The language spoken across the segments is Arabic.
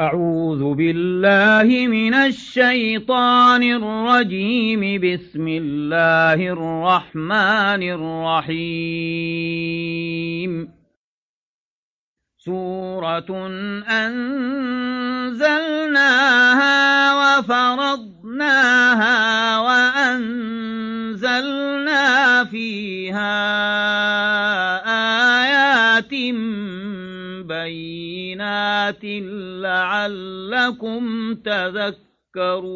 أعوذ بالله من الشيطان الرجيم. بسم الله الرحمن الرحيم. سورة أنزلناها وفرضناها وأنزلنا فيها بينات لعلكم تذكرون.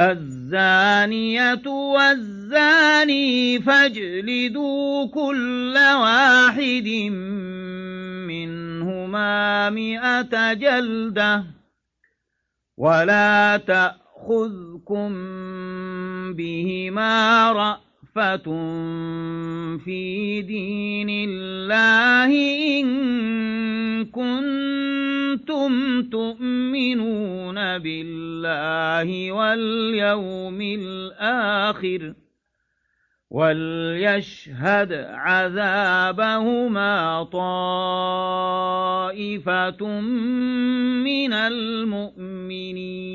الزانية والزاني فاجلدوا كل واحد منهما مئة جلدة ولا تأخذكم بهما رأ في دين الله إن كنتم تؤمنون بالله واليوم الآخر وليشهد عذابهما طائفة من المؤمنين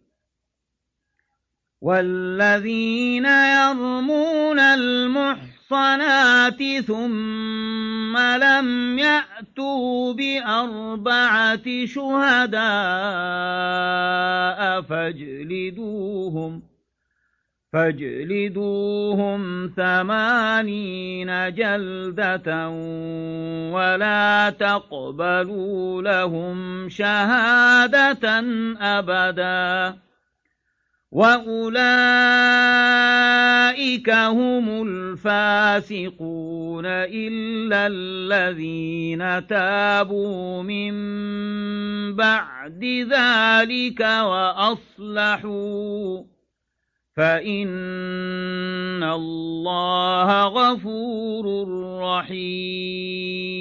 والذين يرمون المحصنات ثم لم يأتوا بأربعة شهداء فاجلدوهم فاجلدوهم ثمانين جلدة ولا تقبلوا لهم شهادة أبداً وأولئك هم الفاسقون إلا الذين تابوا من بعد ذلك وأصلحوا فإن الله غفور رحيم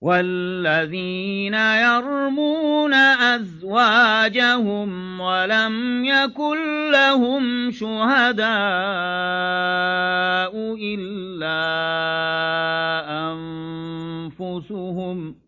والذين يرمون أزواجهم ولم يكن لهم شهداء إلا أنفسهم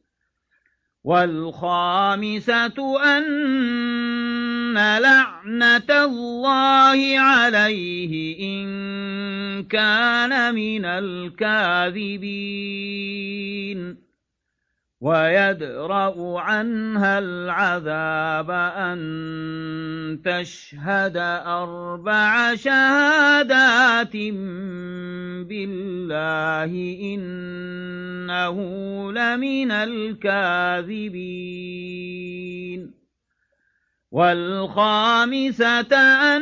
والخامسة أن لعنة الله عليه إن كان من الكاذبين. ويدرأ عنها العذاب أن تشهد أربع شهادات بالله إنه لمن الكاذبين. والخامسة أن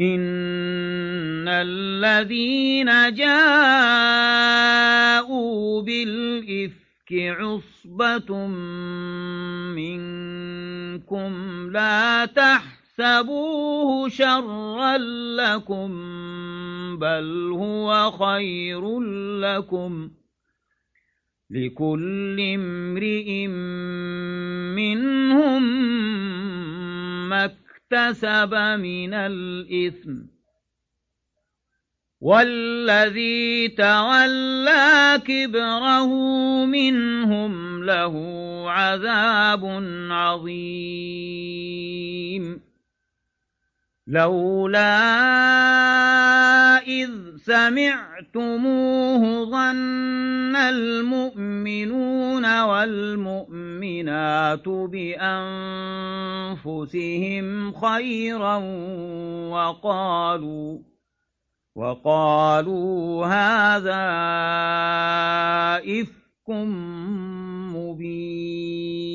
إن الذين جاءوا بالإفك عصبة منكم لا تحسبوه شرا لكم بل هو خير لكم لكل امرئ منهم ما اكتسب من الإثم. والذي تولى كبره منهم له عذاب عظيم. لولا إذ سمعتموه ظن المؤمنون والمؤمنات بأنفسهم خيرا وقالوا وقالوا هذا إفك مبين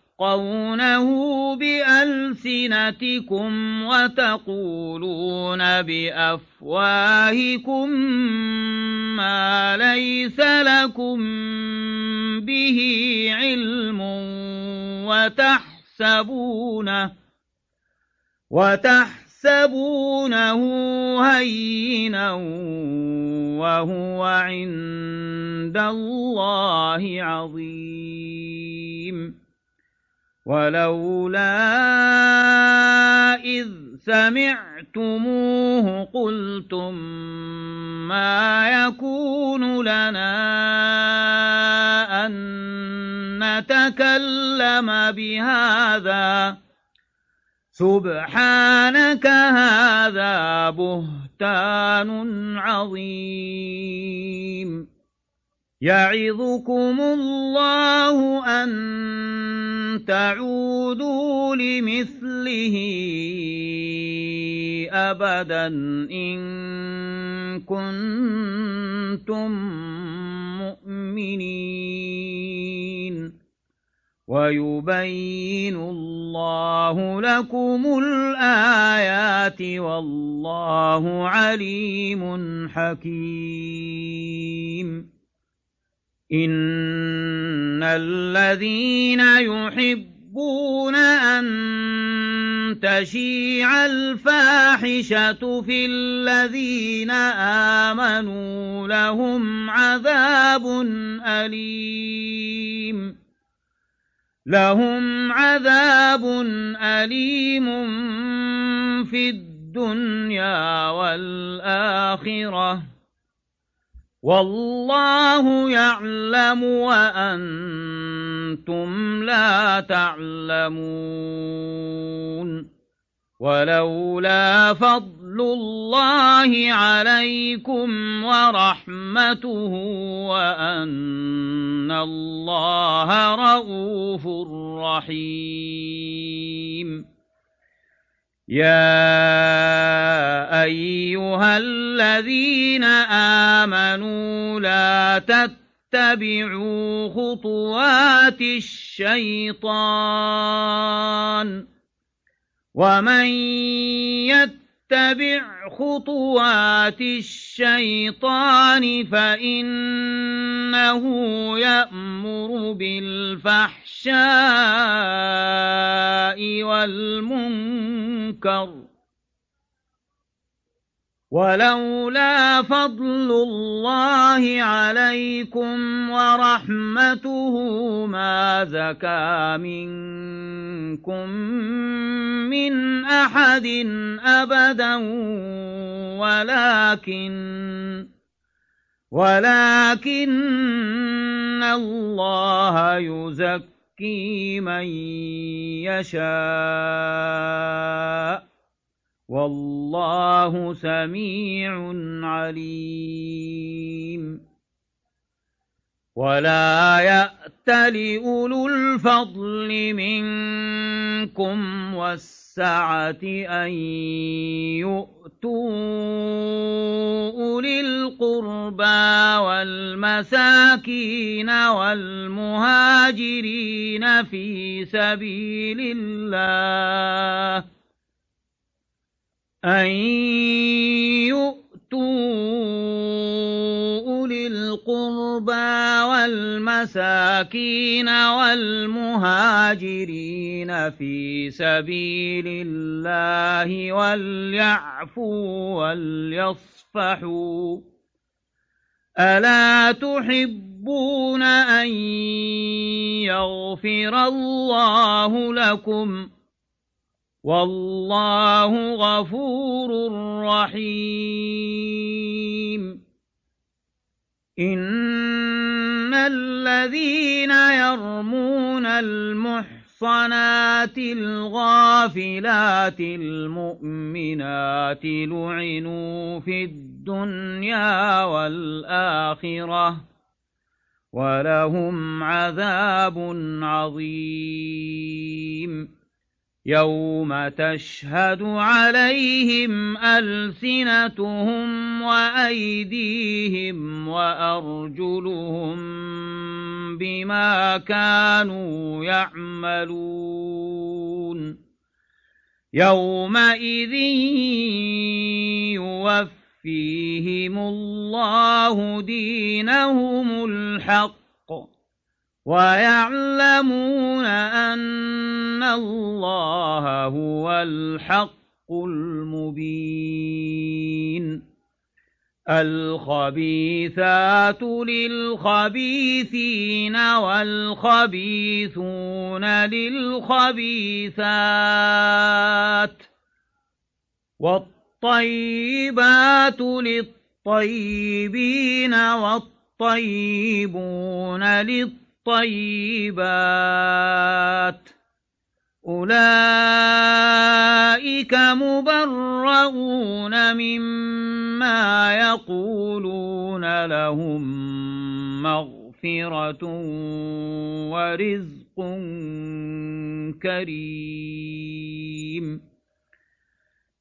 تلقونه بألسنتكم وتقولون بأفواهكم ما ليس لكم به علم وتحسبونه وتحسبونه هينا وهو عند الله عظيم ولولا إذ سمعتموه قلتم ما يكون لنا أن نتكلم بهذا. سبحانك هذا بهتان عظيم. يعظكم الله أن تعودوا لمثله أبدا إن كنتم مؤمنين. ويبين الله لكم الآيات والله عليم حكيم. إن الذين يحبون أن تشيع الفاحشة في الذين آمنوا لهم عذاب أليم لهم عذاب أليم في الدنيا والآخرة والله يعلم وأنتم لا تعلمون. ولولا فضل الله عليكم ورحمته وأن الله رؤوف رحيم. يا أيها الذين آمنوا لا تتبعوا خطوات الشيطان ومن يتبع اتبع خطوات الشيطان فإنه يأمر بالفحشاء والمنكر ولولا فضل الله عليكم ورحمته ما زكى منكم من أحد أبدا ولكن ولكن الله يزكي من يشاء. والله سميع عليم. ولا يأت لأولو الفضل منكم والسعة أن يؤتوا أولي القربى والمساكين والمهاجرين في سبيل الله. أن يؤتوا أولي القربى والمساكين والمهاجرين في سبيل الله وليعفوا وليصفحوا ألا تحبون أن يغفر الله لكم ؟ والله غفور رحيم. إن الذين يرمون المحصنات الغافلات المؤمنات لعنوا في الدنيا والآخرة ولهم عذاب عظيم. يوم تشهد عليهم ألسنتهم وأيديهم وأرجلهم بما كانوا يعملون يومئذ يوفيهم الله دينهم الحق ويعلمون أن الله هو الحق المبين. الخبيثات للخبيثين والخبيثون للخبيثات والطيبات للطيبين والطيبون للطيبين الطيبات. أولئك مبرؤون مما يقولون لهم مغفرة ورزق كريم.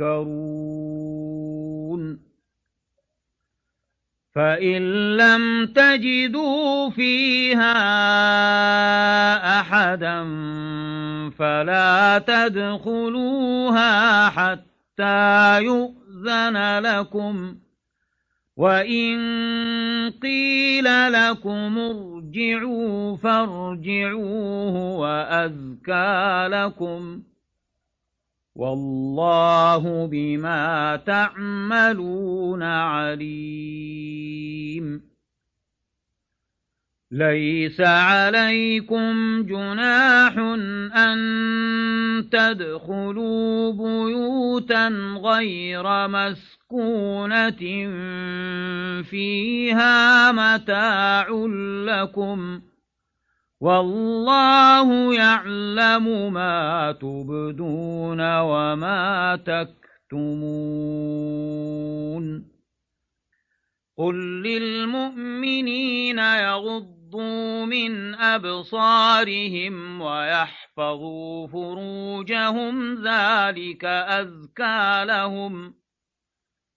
تذكرون فإن لم تجدوا فيها أحدا فلا تدخلوها حتى يؤذن لكم وإن قيل لكم ارجعوا فارجعوه وأذكى لكم والله بما تعملون عليم. ليس عليكم جناح أن تدخلوا بيوتا غير مسكونة فيها متاع لكم والله يعلم ما تبدون وما تكتمون. قل للمؤمنين يغضوا من أبصارهم ويحفظوا فروجهم ذلك أذكى لهم.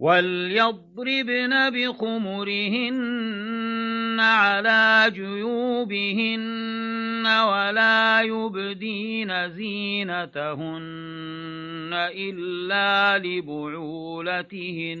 وليضربن بخمرهن على جيوبهن ولا يبدين زينتهن إلا لبعولتهن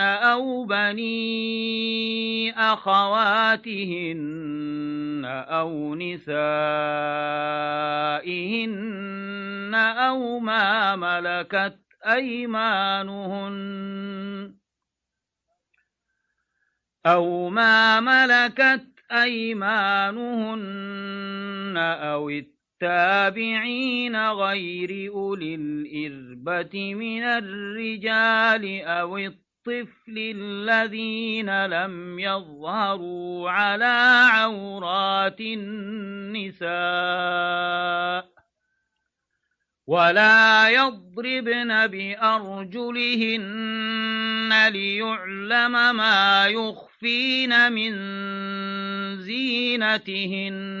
أو بني أخواتهن أو نسائهن أو ما ملكت أيمانهن أو ما ملكت أيمانهن أو التابعين غير أولي الإربة من الرجال أو الطفل الذين لم يظهروا على عورات النساء ولا يضربن بأرجلهن ليعلم ما يخفين من زينتهن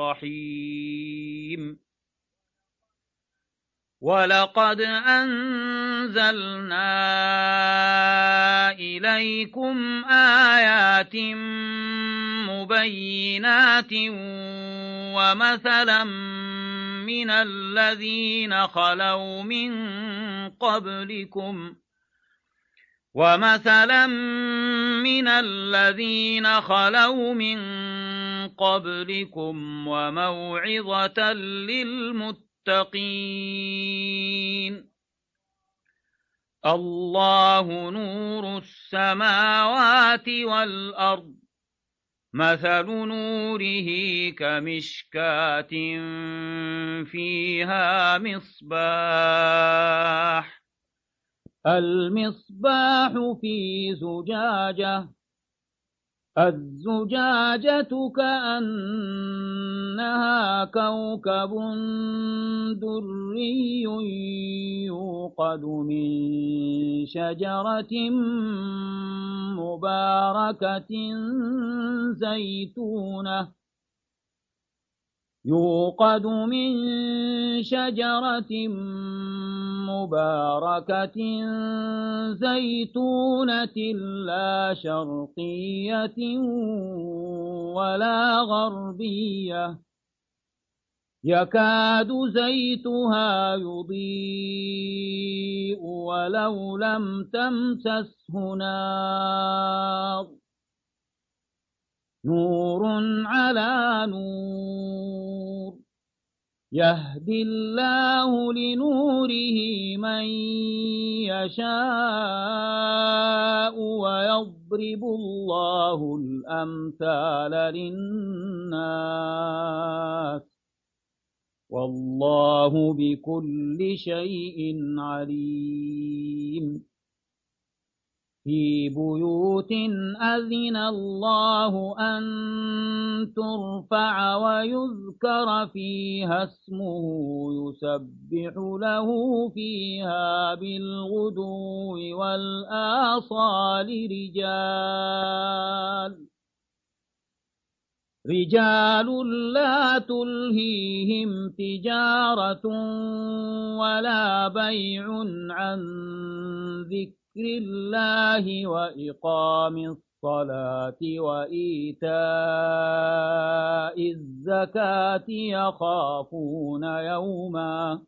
رحيم ولقد أنزلنا إليكم آيات مبينات ومثلا من الذين خلوا من قبلكم ومثلا من الذين خلوا من قبلكم وموعظة للمتقين. الله نور السماوات والأرض. مثل نوره كمشكاة فيها مصباح. المصباح في زجاجة. الزجاجة كأنها كوكب دري يوقد من شجرة مباركة زيتونة. يوقد من شجرة مباركة زيتونة لا شرقية ولا غربية. يكاد زيتها يضيء ولو لم تمسسه نار. نور على نور. يهدي الله لنوره من يشاء ويضرب الله الأمثال للناس. والله بكل شيء عليم. في بيوت أذن الله أن ترفع ويذكر فيها اسمه يسبح له فيها بالغدو والآصال رجال رجال لا تلهيهم تجارة ولا بيع عن ذكر ذكر الله وإقام الصلاة وإيتاء الزكاة يخافون يوما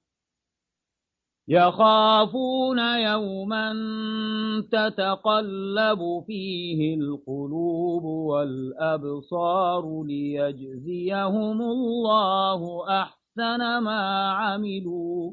يخافون يوما تتقلب فيه القلوب والأبصار ليجزيهم الله أحسن ما عملوا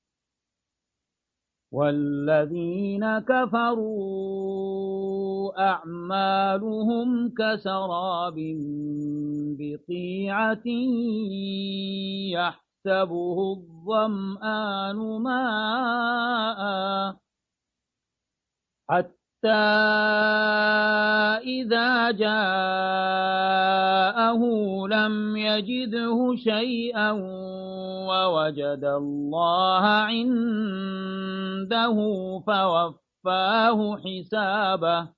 والذين كفروا أعمالهم كسراب بقيعة يحسبه الظمآن ماء حتى إذا جاءه لم يجده شيئا ووجد الله عنده فوفاه حسابه.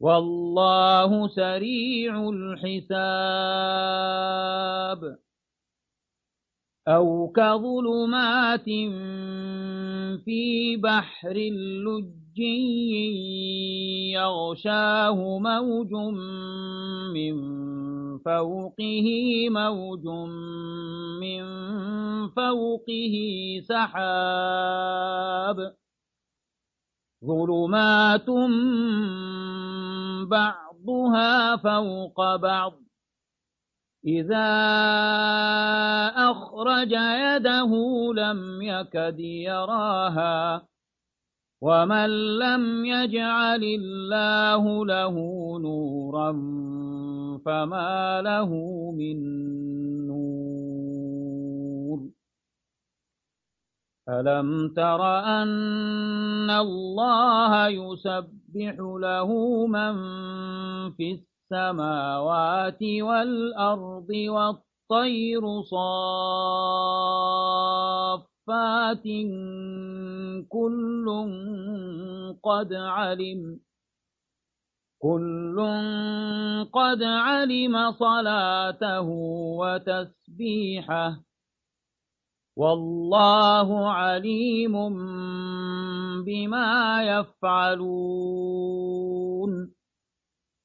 والله سريع الحساب. أو كظلمات في بحر اللج يغشاه موج من فوقه موج من فوقه سحاب ظلمات بعضها فوق بعض إذا أخرج يده لم يكد يراها ومن لم يجعل الله له نورا فما له من نور ألم تر أن الله يسبح له من في السماوات والأرض والطير صاف صفات كل قد علم كل قد علم صلاته وتسبيحه والله عليم بما يفعلون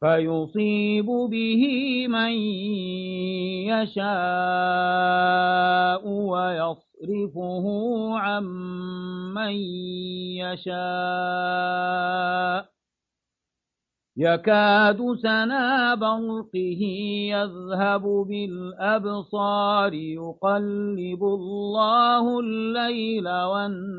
فيصيب به من يشاء ويصرفه عن من يشاء. يكاد سنا برقه يذهب بالأبصار يقلب الله الليل والنهار.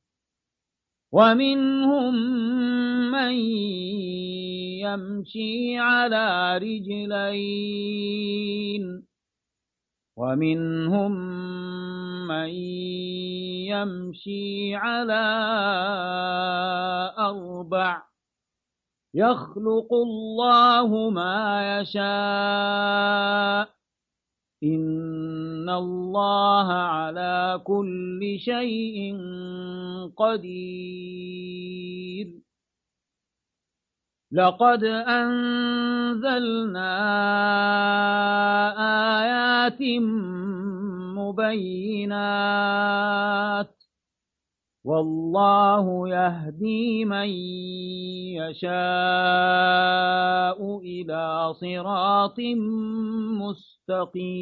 ومنهم من يمشي على رجلين. ومنهم من يمشي على أربع. يخلق الله ما يشاء. إن الله على كل شيء قدير. لقد أنزلنا آيات مبينات والله يهدي من يشاء إلى صراط مستقيم.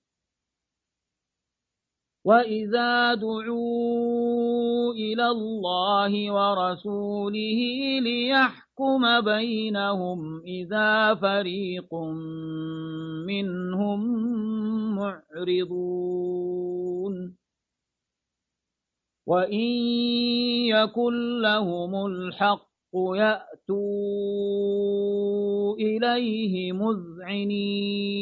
وإذا دعوا إلى الله ورسوله ليحكم بينهم إذا فريق منهم معرضون وإن يكن لهم الحق يأتوا إليه مذعنين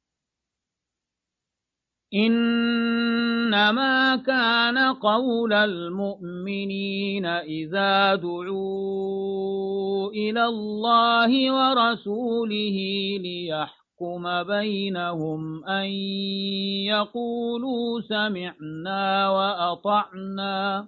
إنما كان قول المؤمنين إذا دعوا إلى الله ورسوله ليحكم بينهم أن يقولوا سمعنا وأطعنا.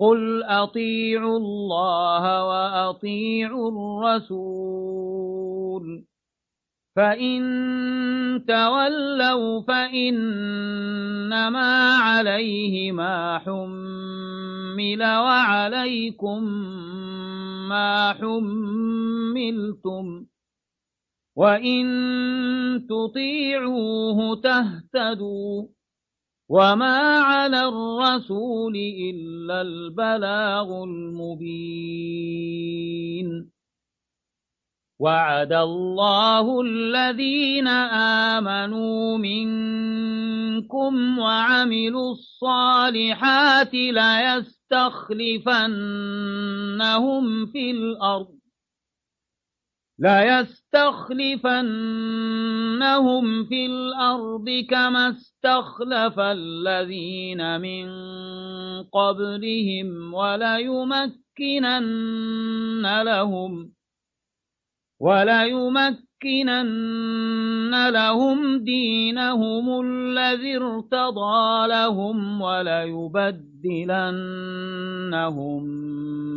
قل أطيعوا الله وأطيعوا الرسول فإن تولوا فإنما عليه ما حمل وعليكم ما حملتم وإن تطيعوه تهتدوا وما على الرسول إلا البلاغ المبين وعد الله الذين آمنوا منكم وعملوا الصالحات ليستخلفنهم في الأرض ليستخلفنهم في الأرض كما استخلف الذين من قبلهم وليمكنن لهم وليمكنن لهم دينهم الذي ارتضى لهم وليبدلنهم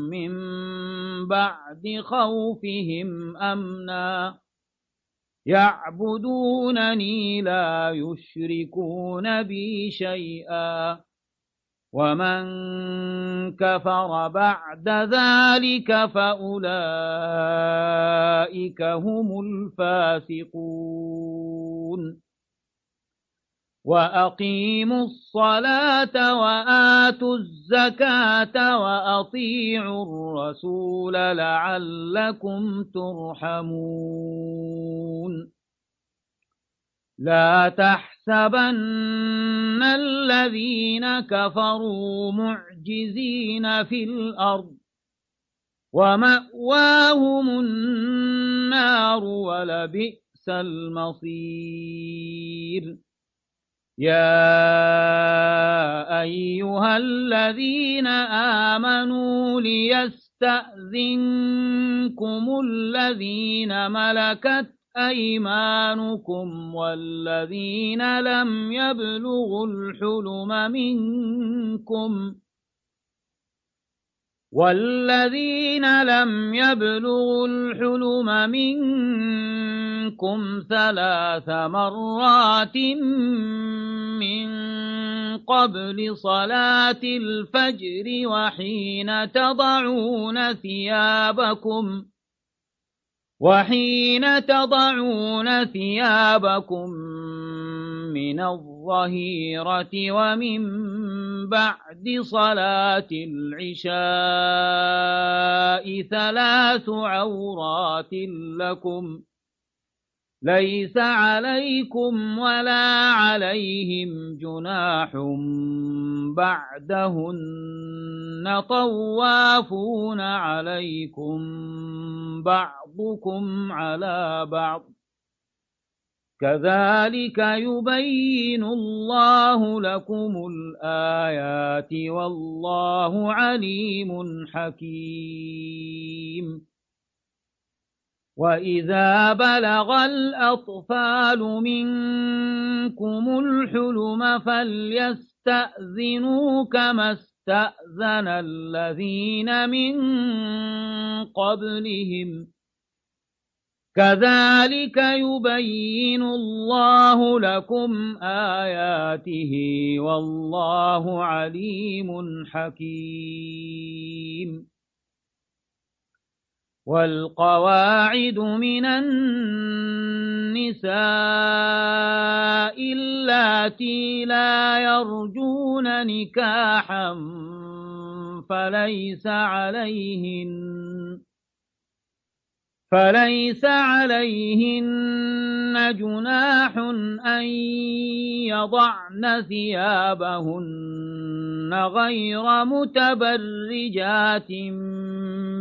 من بعد خوفهم أمنا. يعبدونني لا يشركون بي شيئا. ومن كفر بعد ذلك فأولئك هم الفاسقون وأقيموا الصلاة وآتوا الزكاة وأطيعوا الرسول لعلكم ترحمون لا تحسبن الذين كفروا معجزين في الأرض ومأواهم النار ولبئس المصير. يا أيها الذين آمنوا ليستأذنكم الذين ملكت أيمانكم والذين لم يبلغوا الحلم منكم والذين لم يبلغوا الحلم منكم ثلاث مرات من قبل صلاة الفجر وحين تضعون ثيابكم وحين تضعون ثيابكم من الظهيرة ومن بعد صلاة العشاء ثلاث عورات لكم ليس عليكم ولا عليهم جناح بعدهن طوافون عليكم بعضكم على بعض. كذلك يبين الله لكم الآيات والله عليم حكيم. وإذا بلغ الأطفال منكم الحلم فليستأذنوا كما استأذن الذين من قبلهم كذلك يبين الله لكم آياته والله عليم حكيم والقواعد من النساء اللاتي لا يرجون نكاحا فليس عليهن فليس عليهن جناح أن يضعن ثيابهن غير متبرجات.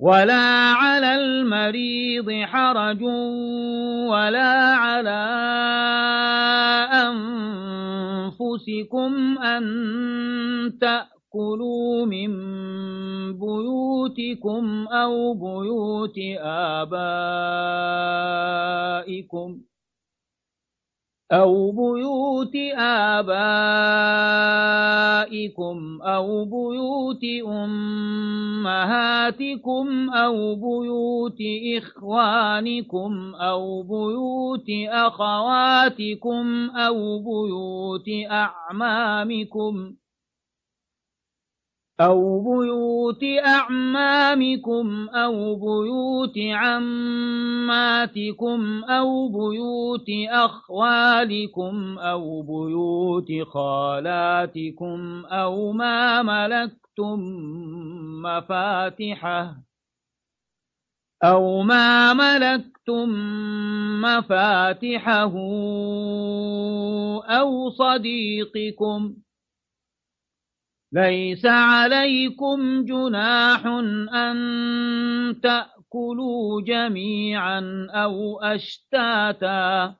ولا على المريض حرج ولا على أنفسكم أن تأكلوا من بيوتكم أو بيوت آبائكم أو بيوت آبائكم أو بيوت أمهاتكم أو بيوت إخوانكم أو بيوت أخواتكم أو بيوت أعمامكم أو بيوت أعمامكم أو بيوت عماتكم أو بيوت أخوالكم أو بيوت خالاتكم أو ما ملكتم مفاتحه أو ما ملكتم مفاتحه أو صديقكم ليس عليكم جناح أن تأكلوا جميعا أو أشتاتا.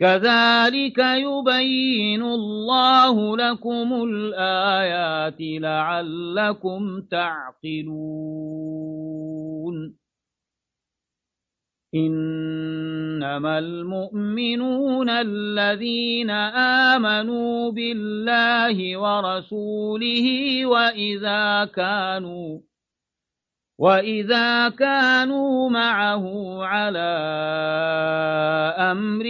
كذلك يبين الله لكم الآيات لعلكم تعقلون. إنما المؤمنون الذين آمنوا بالله ورسوله وإذا كانوا وإذا كانوا معه على أمر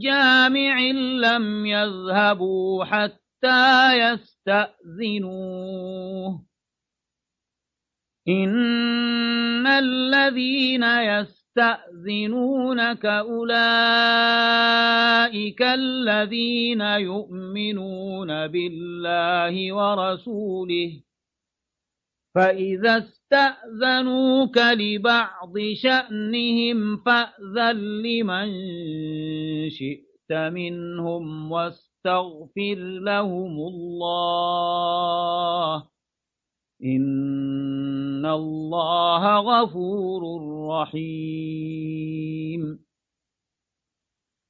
جامع لم يذهبوا حتى يستأذنوه إن الذين يستأذنونك أولئك الذين يؤمنون بالله ورسوله فإذا استأذنوك لبعض شأنهم فأذن لمن شئت منهم واستغفر لهم الله. إن الله غفور رحيم.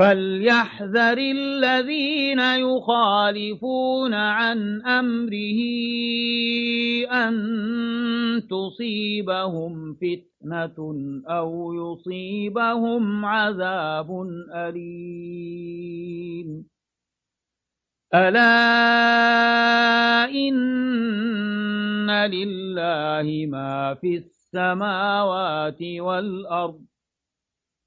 فليحذر الذين يخالفون عن أمره أن تصيبهم فتنة أو يصيبهم عذاب أليم ألا إن لله ما في السماوات والأرض